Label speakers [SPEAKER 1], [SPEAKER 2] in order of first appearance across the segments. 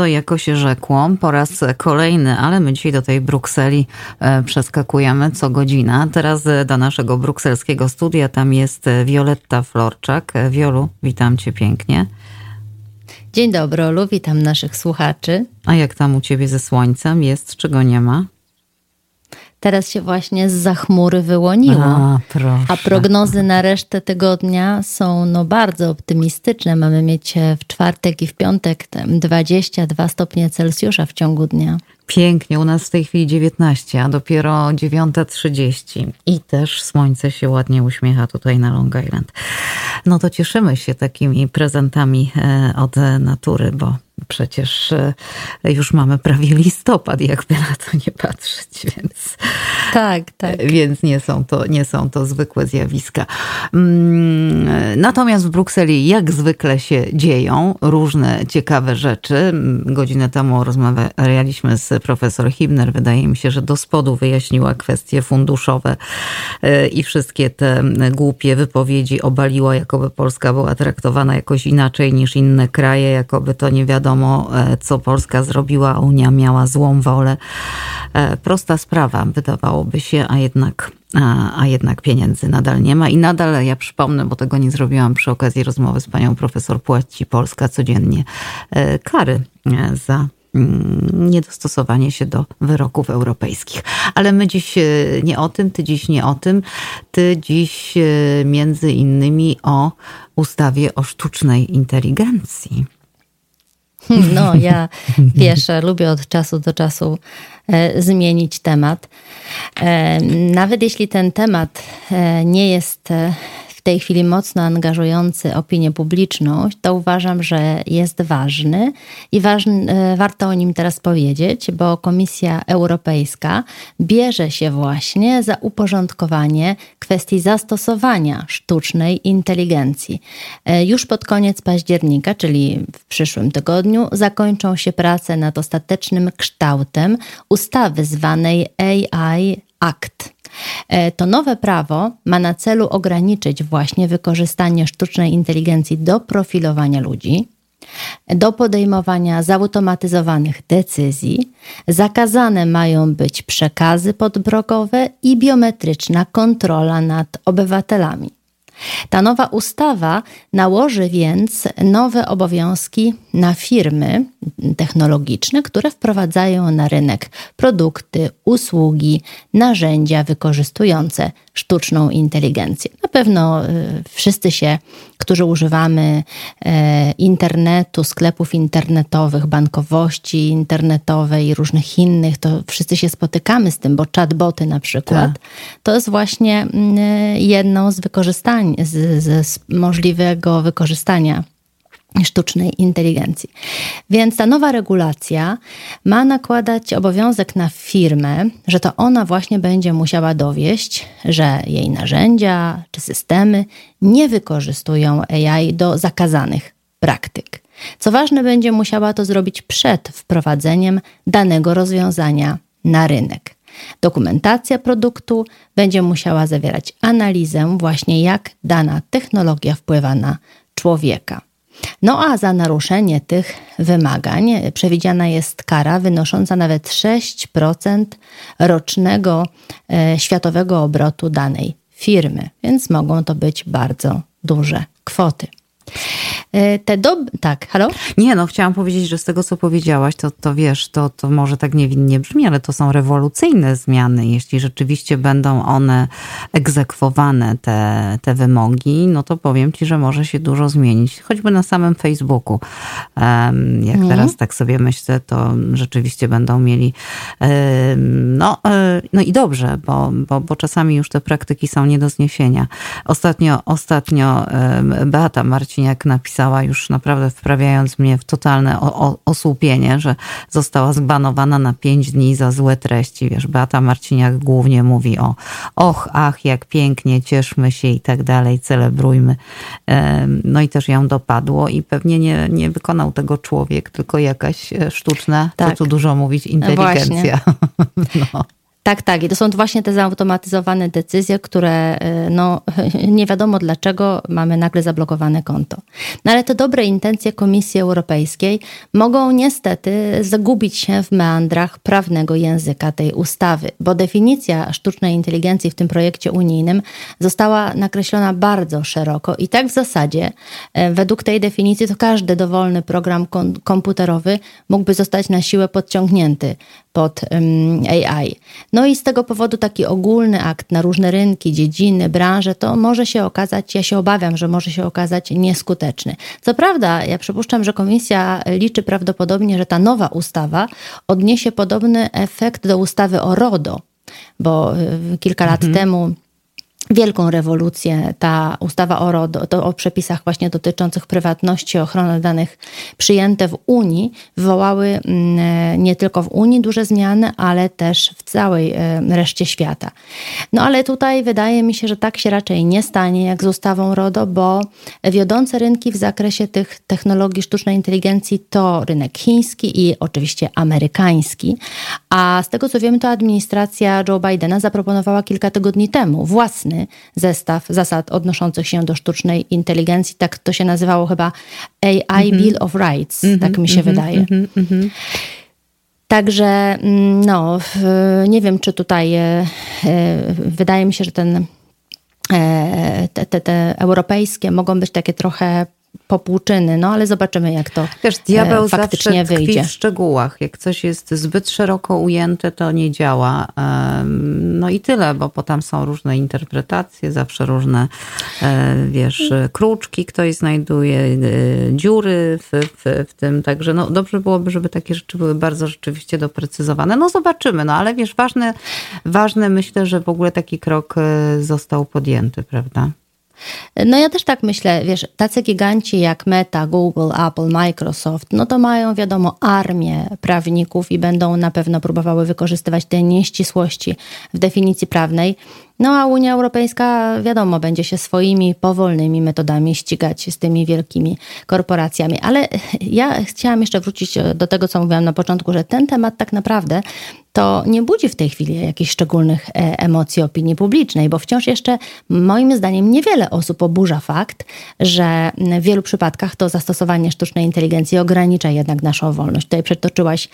[SPEAKER 1] To jako się rzekło, po raz kolejny, ale my dzisiaj do tej Brukseli e, przeskakujemy co godzina. Teraz e, do naszego brukselskiego studia, tam jest Wioletta Florczak. Wiolu, witam cię pięknie.
[SPEAKER 2] Dzień dobry, Olu, witam naszych słuchaczy.
[SPEAKER 1] A jak tam u ciebie ze słońcem jest, czego nie ma?
[SPEAKER 2] Teraz się właśnie z zachmury wyłoniło. A,
[SPEAKER 1] a,
[SPEAKER 2] prognozy na resztę tygodnia są no bardzo optymistyczne. Mamy mieć w czwartek i w piątek 22 stopnie Celsjusza w ciągu dnia.
[SPEAKER 1] Pięknie, u nas w tej chwili 19, a dopiero 9.30 i też słońce się ładnie uśmiecha tutaj na Long Island. No to cieszymy się takimi prezentami e, od natury, bo przecież e, już mamy prawie listopad, jakby na to nie patrzeć, więc.
[SPEAKER 2] Tak, tak.
[SPEAKER 1] Więc nie są to, nie są to zwykłe zjawiska. Mm, natomiast w Brukseli, jak zwykle się dzieją różne ciekawe rzeczy. Godzinę temu rozmawialiśmy z profesor Hibner. Wydaje mi się, że do spodu wyjaśniła kwestie funduszowe e, i wszystkie te głupie wypowiedzi obaliła, jakoby Polska była traktowana jakoś inaczej niż inne kraje, jakoby to nie wiadomo wiadomo, e, co Polska zrobiła, Unia miała złą wolę. E, prosta sprawa, wydawałoby się, a jednak a, a, jednak pieniędzy nadal nie ma. I nadal, ja przypomnę, bo tego nie zrobiłam przy okazji rozmowy z panią profesor, płaci Polska codziennie e, kary za mm, niedostosowanie się do wyroków europejskich. Ale my dziś nie o tym, ty dziś nie o tym. Ty dziś między innymi o ustawie o sztucznej inteligencji.
[SPEAKER 2] No, ja wiesz, lubię od czasu do czasu e, zmienić temat. E, nawet jeśli ten temat e, nie jest tej chwili mocno angażujący opinię publiczną, to uważam, że jest ważny i ważny, e, warto o nim teraz powiedzieć, bo Komisja Europejska bierze się właśnie za uporządkowanie kwestii zastosowania sztucznej inteligencji. E, już pod koniec października, czyli w przyszłym tygodniu, zakończą się prace nad ostatecznym kształtem ustawy zwanej AI Act. E, to nowe prawo ma na celu ograniczyć właśnie wykorzystanie sztucznej inteligencji do profilowania ludzi, do podejmowania zautomatyzowanych decyzji. Zakazane mają być przekazy podbrokowe i biometryczna kontrola nad obywatelami. Ta nowa ustawa nałoży więc nowe obowiązki na firmy technologiczne, które wprowadzają na rynek produkty, usługi, narzędzia wykorzystujące sztuczną inteligencję. Na pewno y, wszyscy się, którzy używamy e, internetu, sklepów internetowych, bankowości internetowej i różnych innych, to wszyscy się spotykamy z tym, bo chatboty na przykład, tak. to jest właśnie mm, jedną z wykorzystań, z, z możliwego wykorzystania sztucznej inteligencji. Więc ta nowa regulacja ma nakładać obowiązek na firmę, że to ona właśnie będzie musiała dowieść, że jej narzędzia czy systemy nie wykorzystują AI do zakazanych praktyk. Co ważne, będzie musiała to zrobić przed wprowadzeniem danego rozwiązania na rynek. Dokumentacja produktu będzie musiała zawierać analizę, właśnie jak dana technologia wpływa na człowieka. No a za naruszenie tych wymagań przewidziana jest kara wynosząca nawet 6% rocznego e, światowego obrotu danej firmy, więc mogą to być bardzo duże kwoty. E, te do... Tak, halo?
[SPEAKER 1] Nie, no chciałam powiedzieć, że z tego, co powiedziałaś, to, to wiesz, to, to może tak niewinnie brzmi, ale to są rewolucyjne zmiany. Jeśli rzeczywiście będą one egzekwowane, te, te wymogi, no to powiem ci, że może się dużo zmienić. Choćby na samym Facebooku. Jak mhm. teraz tak sobie myślę, to rzeczywiście będą mieli no, e, no i dobrze, bo, bo, bo czasami już te praktyki są nie do zniesienia. Ostatnio, ostatnio Beata Marciniak napisała napisała już naprawdę wprawiając mnie w totalne osłupienie, że została zbanowana na pięć dni za złe treści. Wiesz, Beata Marciniak głównie mówi o och, ach, jak pięknie, cieszmy się i tak dalej, celebrujmy. No i też ją dopadło i pewnie nie, nie wykonał tego człowiek, tylko jakaś e, sztuczna, tak. co tu dużo mówić, inteligencja.
[SPEAKER 2] No Tak, tak. I to są właśnie te zautomatyzowane decyzje, które no, nie wiadomo dlaczego mamy nagle zablokowane konto. No ale te dobre intencje Komisji Europejskiej mogą niestety zagubić się w meandrach prawnego języka tej ustawy, bo definicja sztucznej inteligencji w tym projekcie unijnym została nakreślona bardzo szeroko i tak w zasadzie e, według tej definicji to każdy dowolny program komputerowy mógłby zostać na siłę podciągnięty pod AI. No i z tego powodu taki ogólny akt na różne rynki, dziedziny, branże, to może się okazać, ja się obawiam, że może się okazać nieskuteczny. Co prawda, ja przypuszczam, że komisja liczy prawdopodobnie, że ta nowa ustawa odniesie podobny efekt do ustawy o RODO, bo kilka lat mhm. temu wielką rewolucję ta ustawa o RODO, to o przepisach właśnie dotyczących prywatności, ochrony danych przyjęte w Unii wywołały mm, nie tylko w Unii duże zmiany, ale też w całej e, reszcie świata. No ale tutaj wydaje mi się, że tak się raczej nie stanie jak z ustawą RODO, bo wiodące rynki w zakresie tych technologii sztucznej inteligencji to rynek chiński i oczywiście amerykański. A z tego co wiemy, to administracja Joe Bidena zaproponowała kilka tygodni temu własny zestaw zasad odnoszących się do sztucznej inteligencji. Tak to się nazywało chyba AI mm -hmm. Bill of Rights, mm -hmm, tak mi się mm -hmm, wydaje. Mhm, mhm. Także no, nie wiem, czy tutaj e, e, wydaje mi się, że ten e, te, te, te europejskie mogą być takie trochę popłuczyny, no ale zobaczymy, jak to Wiesz, diabeł e, faktycznie zawsze wyjdzie.
[SPEAKER 1] w szczegółach. Jak coś jest zbyt szeroko ujęte, to nie działa. No i tyle, bo potem są różne interpretacje, zawsze różne, e, wiesz, kruczki ktoś znajduje, e, dziury w, w, w tym. Także no, dobrze byłoby, żeby takie rzeczy były bardzo rzeczywiście doprecyzowane. No zobaczymy, no ale wiesz, ważne, ważne myślę, że w ogóle taki krok został podjęty, prawda?
[SPEAKER 2] No ja też tak myślę, wiesz, tacy giganci jak Meta, Google, Apple, Microsoft, no to mają wiadomo armię prawników i będą na pewno próbowały wykorzystywać te nieścisłości w definicji prawnej. No a Unia Europejska, wiadomo, będzie się swoimi powolnymi metodami ścigać z tymi wielkimi korporacjami. Ale ja chciałam jeszcze wrócić do tego, co mówiłam na początku, że ten temat tak naprawdę to nie budzi w tej chwili jakichś szczególnych e, emocji opinii publicznej, bo wciąż jeszcze moim zdaniem niewiele osób oburza fakt, że w wielu przypadkach to zastosowanie sztucznej inteligencji ogranicza jednak naszą wolność. Tutaj przytoczyłaś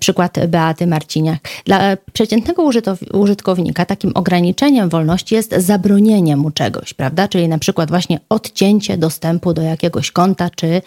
[SPEAKER 2] przykład Beaty Marciniak. Dla przeciętnego użytkownika takim ograniczeniem wolności jest zabronienie mu czegoś, prawda? Czyli na przykład właśnie odcięcie dostępu do jakiegoś konta, czy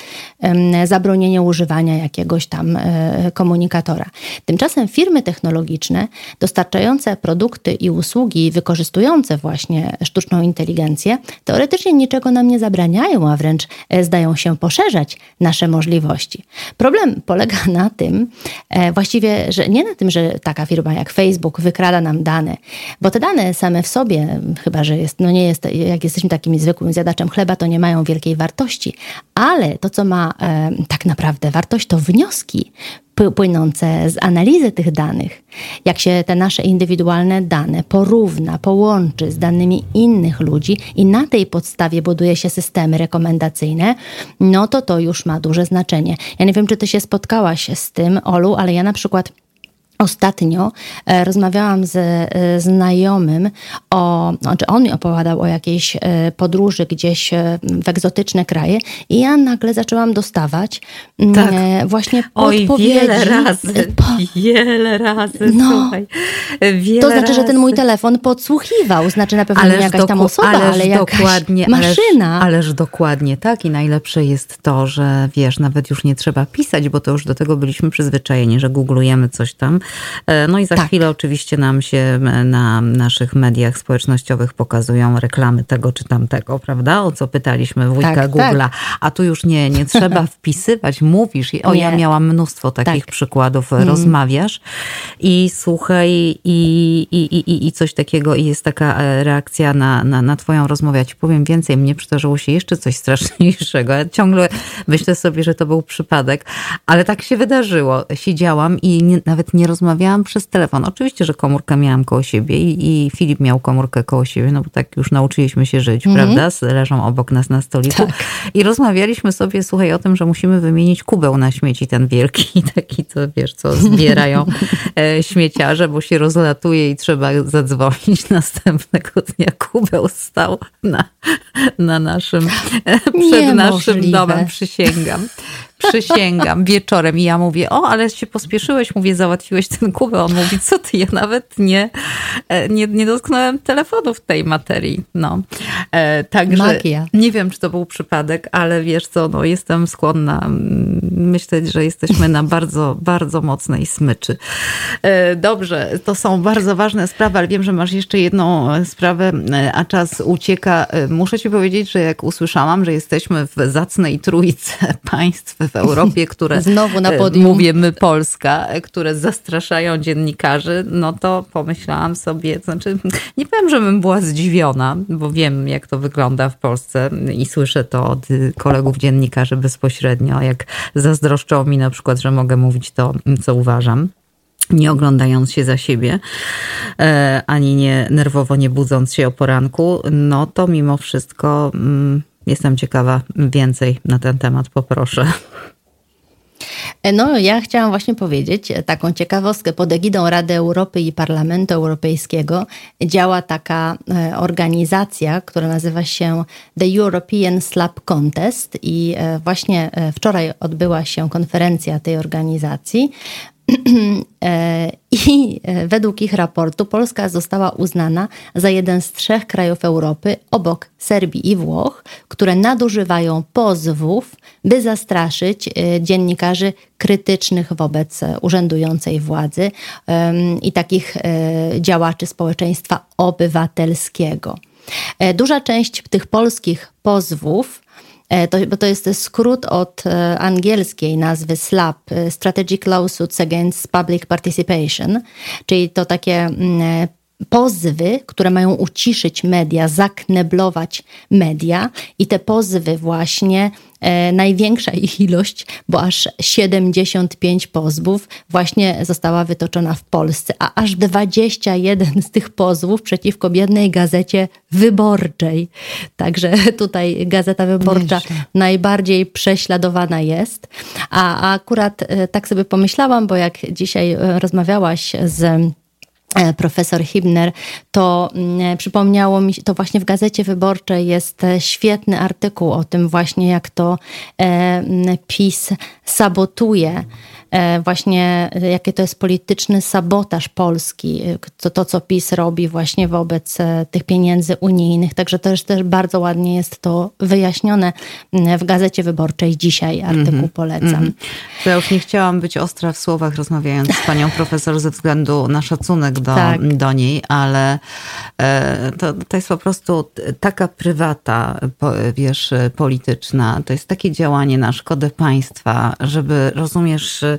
[SPEAKER 2] zabronienie używania jakiegoś tam e, komunikatora. Tymczasem firmy technologiczne dostarczające produkty i usługi wykorzystujące właśnie sztuczną inteligencję teoretycznie niczego nam nie zabraniają, a wręcz e, zdają się poszerzać nasze możliwości. Problem polega na tym, e, właściwie, że nie na tym, że taka firma jak Facebook wykrada nam dane, bo te dane same w sobie, chyba że jest, no nie jest, jak jesteśmy takim zwykłym zjadaczem chleba, to nie mają wielkiej wartości, ale to, co ma e, tak naprawdę wartość, to wnioski płynące z analizy tych danych, jak się te nasze indywidualne dane porówna, połączy z danymi innych ludzi i na tej podstawie buduje się systemy rekomendacyjne, no to to już ma duże znaczenie. Ja nie wiem, czy ty się spotkałaś z tym, Olu, ale ja na przykład Ostatnio e, rozmawiałam z e, znajomym, o, znaczy on mi opowiadał o jakiejś e, podróży gdzieś w egzotyczne kraje i ja nagle zaczęłam dostawać mm, tak. właśnie podpowiedzi. Oj,
[SPEAKER 1] wiele razy, po... wiele razy, no, słuchaj.
[SPEAKER 2] Wiele to znaczy, razy. że ten mój telefon podsłuchiwał, znaczy na pewno ależ nie jakaś tam osoba, ależ ale jakaś dokładnie, maszyna.
[SPEAKER 1] Ależ, ależ dokładnie tak i najlepsze jest to, że wiesz, nawet już nie trzeba pisać, bo to już do tego byliśmy przyzwyczajeni, że googlujemy coś tam, no i za tak. chwilę oczywiście nam się na naszych mediach społecznościowych pokazują reklamy tego czy tamtego, prawda? O co pytaliśmy wujka tak, Google'a. Tak. A tu już nie, nie trzeba wpisywać, mówisz. O, nie. ja miałam mnóstwo takich tak. przykładów, mm. rozmawiasz i słuchaj i, i, i, i coś takiego i jest taka e, reakcja na, na, na twoją rozmowę. Ja ci powiem więcej, mnie przydarzyło się jeszcze coś straszniejszego. Ja ciągle myślę sobie, że to był przypadek, ale tak się wydarzyło. Siedziałam i nie, nawet nie rozmawiałam rozmawiałam przez telefon. Oczywiście, że komórkę miałam koło siebie i, i Filip miał komórkę koło siebie, no bo tak już nauczyliśmy się żyć, mm -hmm. prawda? Leżą obok nas na stoliku. Tak. I rozmawialiśmy sobie, słuchaj, o tym, że musimy wymienić kubeł na śmieci, ten wielki, taki, co wiesz, co zbierają e, śmieciarze, bo się rozlatuje i trzeba zadzwonić następnego dnia. Kubeł stał na, na naszym, e, przed Niemożliwe. naszym domem, przysięgam. Przysięgam, wieczorem. I ja mówię, o, ale się pospieszyłeś, mówię, załatwiłeś ten kubę. On mówi, co ty, ja nawet nie, e, nie, nie dotknąłem telefonu w tej materii. No. E, także Magia. nie wiem, czy to był przypadek, ale wiesz co, no, jestem skłonna mm, myśleć, że jesteśmy na bardzo, bardzo mocnej smyczy. E, dobrze, to są bardzo ważne sprawy, ale wiem, że masz jeszcze jedną sprawę, a czas ucieka. Muszę ci powiedzieć, że jak usłyszałam, że jesteśmy w zacnej trójce państw w Europie, które
[SPEAKER 2] Znowu na podium.
[SPEAKER 1] mówię my Polska, które zastraszają dziennikarzy, no to pomyślałam sobie, znaczy nie powiem, że bym była zdziwiona, bo wiem jak to wygląda w Polsce i słyszę to od kolegów dziennikarzy bezpośrednio, jak zazdroszczą mi na przykład, że mogę mówić to, co uważam nie oglądając się za siebie, e, ani nie nerwowo nie budząc się o poranku, no to mimo wszystko mm, Jestem ciekawa więcej na ten temat, poproszę.
[SPEAKER 2] No, ja chciałam właśnie powiedzieć taką ciekawostkę. Pod egidą Rady Europy i Parlamentu Europejskiego działa taka e, organizacja, która nazywa się The European Slap Contest i e, właśnie e, wczoraj odbyła się konferencja tej organizacji. E, I e, według ich raportu Polska została uznana za jeden z trzech krajów Europy obok Serbii i Włoch, które nadużywają pozwów, by zastraszyć e, dziennikarzy krytycznych wobec urzędującej władzy i takich działaczy społeczeństwa obywatelskiego. Duża część tych polskich pozwów to, bo to jest skrót od e, angielskiej nazwy SLAP, e, Strategic Lawsuits Against Public Participation, czyli to takie mm, pozwy, które mają uciszyć media, zakneblować media i te pozwy właśnie, e, największa ich ilość, bo aż 75 pozwów właśnie została wytoczona w Polsce, a aż 21 z tych pozwów przeciwko biednej gazecie wyborczej. Także tutaj Gazeta Wyborcza najbardziej prześladowana jest. A, a akurat e, tak sobie pomyślałam, bo jak dzisiaj e, rozmawiałaś z E, profesor Hibner, to mm, przypomniało mi się, to właśnie w Gazecie Wyborczej jest e, świetny artykuł o tym właśnie, jak to e, PiS sabotuje. E, właśnie e, jaki to jest polityczny sabotaż Polski, e, to, to co PiS robi właśnie wobec tych pieniędzy unijnych. Także też, też bardzo ładnie jest to wyjaśnione w Gazecie Wyborczej dzisiaj. Artykuł mm -hmm. polecam. Mm -hmm.
[SPEAKER 1] Ja już nie chciałam być ostra w słowach rozmawiając z panią profesor ze względu na szacunek do, tak. do niej, ale to, to jest po prostu taka prywata, wiesz, polityczna. To jest takie działanie na szkodę państwa, żeby, rozumiesz,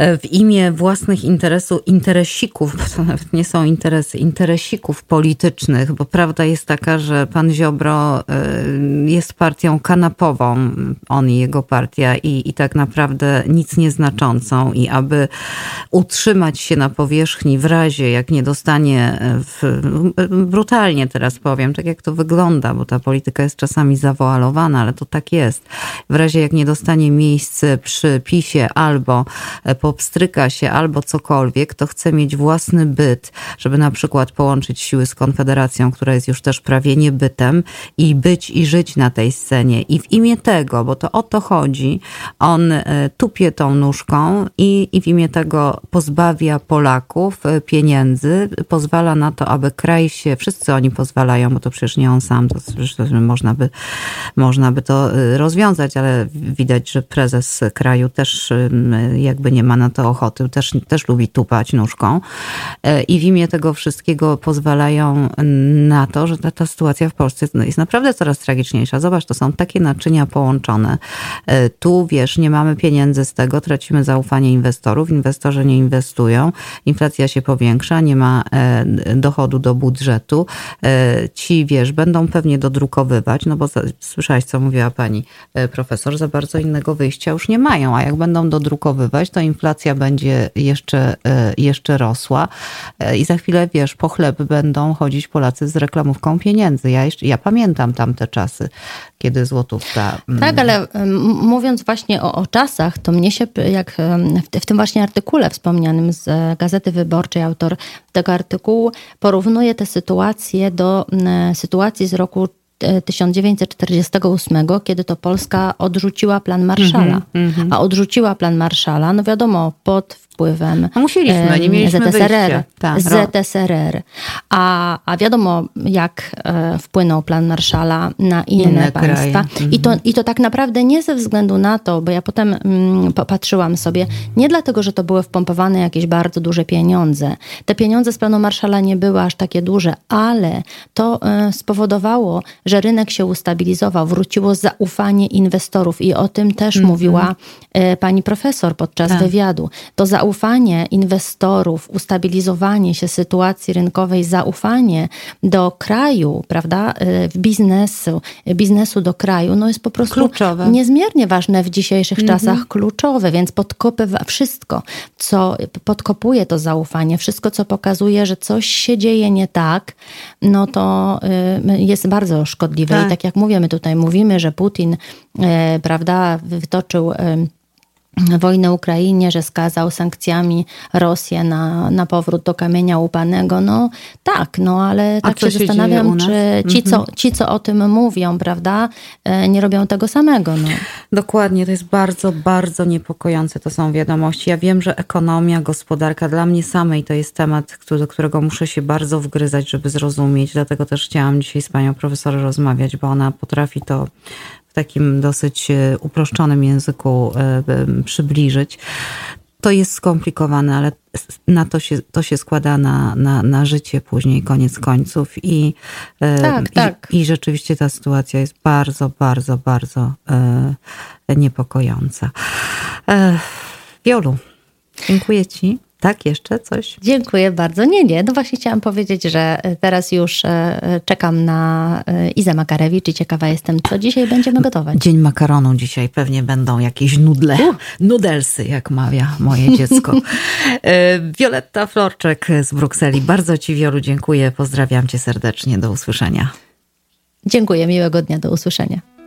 [SPEAKER 1] w imię własnych interesów, interesików, bo to nawet nie są interesy, interesików politycznych, bo prawda jest taka, że pan Ziobro e, jest partią kanapową, on i jego partia, i, i tak naprawdę nic nieznaczącą. I aby utrzymać się na powierzchni w razie, jak nie dostanie, w, brutalnie teraz powiem, tak jak to wygląda, bo ta polityka jest czasami zawoalowana, ale to tak jest. W razie, jak nie dostanie miejsc przy PiSie albo popstryka się albo cokolwiek, to chce mieć własny byt, żeby na przykład połączyć siły z Konfederacją, która jest już też prawie niebytem i być i żyć na tej scenie. I w imię tego, bo to o to chodzi, on e, tupie tą nóżką i, i w imię tego pozbawia Polaków e, pieniędzy, pozwala na to, aby kraj się, wszyscy oni pozwalają, bo to przecież nie on sam, to można by, można by to e, rozwiązać, ale widać, że prezes kraju też jakby nie ma na to ochoty, też, też lubi tupać nóżką. E, I w imię tego wszystkiego pozwalają na to, że ta, ta sytuacja w Polsce jest naprawdę coraz tragiczniejsza. Zobacz, to są takie naczynia połączone. E, tu, wiesz, nie mamy pieniędzy z tego, tracimy zaufanie inwestorów, inwestorzy nie inwestują, inflacja się powiększa, nie ma e, dochodu do budżetu. Ci, wiesz, będą pewnie dodrukowywać, no bo słyszałaś, co mówiła pani profesor, za bardzo innego wyjścia już nie mają, a jak będą dodrukowywać, to inflacja inflacja będzie jeszcze, jeszcze rosła i za chwilę, wiesz, po chleb będą chodzić Polacy z reklamówką pieniędzy. Ja, jeszcze, ja pamiętam tamte czasy, kiedy złotówka...
[SPEAKER 2] Mm, tak, ale mówiąc właśnie o, o czasach, to mnie się, jak w, w tym właśnie artykule wspomnianym z Gazety Wyborczej, autor tego artykułu porównuje tę sytuację do sytuacji z roku 1948, kiedy to Polska odrzuciła plan Marszala. Mm -hmm, a odrzuciła plan Marszala, no wiadomo, pod wpływem
[SPEAKER 1] musieliśmy, nie mieliśmy
[SPEAKER 2] ZSRR. Tak, ZSRR. A, a wiadomo, jak e, wpłynął plan Marszala na inne, inne państwa. I, to, mhm. I to tak naprawdę nie ze względu na to, bo ja potem mm, popatrzyłam sobie, nie dlatego, że to były wpompowane jakieś bardzo duże pieniądze. Te pieniądze z planu Marszala nie były aż takie duże, ale to e, spowodowało, że rynek się ustabilizował, wróciło zaufanie inwestorów i o tym też -hmm. mówiła e, pani profesor podczas tak. wywiadu. To zaufanie zaufanie inwestorów, ustabilizowanie się sytuacji rynkowej, zaufanie do kraju, prawda, y, biznesu, biznesu do kraju, no jest po prostu kluczowe. niezmiernie ważne w dzisiejszych mhm. czasach, kluczowe, więc podkopywa wszystko, co podkopuje to zaufanie, wszystko, co pokazuje, że coś się dzieje nie tak, no to y, jest bardzo szkodliwe. Tak. I tak jak mówię, my tutaj mówimy, że Putin, y, prawda, wytoczył wojnę Ukrainie, że skazał sankcjami Rosję na, na powrót do kamienia łupanego. No tak, no ale tak się, się zastanawiam, czy ci, co, mhm. ci, co o tym mówią, prawda, e, nie robią tego samego. No.
[SPEAKER 1] Dokładnie, to jest bardzo, bardzo niepokojące to są wiadomości. Ja wiem, że ekonomia, gospodarka dla mnie samej to jest temat, do którego muszę się bardzo wgryzać, żeby zrozumieć. Dlatego też chciałam dzisiaj z panią profesor rozmawiać, bo ona potrafi to w takim dosyć e, uproszczonym języku e, przybliżyć. To jest skomplikowane, ale na to się, to się składa na, na, na życie później, koniec końców. I,
[SPEAKER 2] e, tak,
[SPEAKER 1] i,
[SPEAKER 2] tak.
[SPEAKER 1] I rzeczywiście ta sytuacja jest bardzo, bardzo, bardzo niepokojąca. Wiolu, dziękuję Ci. Tak, jeszcze coś?
[SPEAKER 2] Dziękuję bardzo. Nie, nie. No właśnie chciałam powiedzieć, że teraz już e, czekam na e, Izę Makarewicz i ciekawa jestem, co dzisiaj będziemy gotować.
[SPEAKER 1] Dzień makaronu dzisiaj. Pewnie będą jakieś nudle, uh. nudelsy, jak mawia moje dziecko. E, Wioletta Florczek z Brukseli. Bardzo Ci, Wiolu, dziękuję. Pozdrawiam Cię serdecznie. Do usłyszenia.
[SPEAKER 2] Dziękuję. Miłego dnia. Do usłyszenia.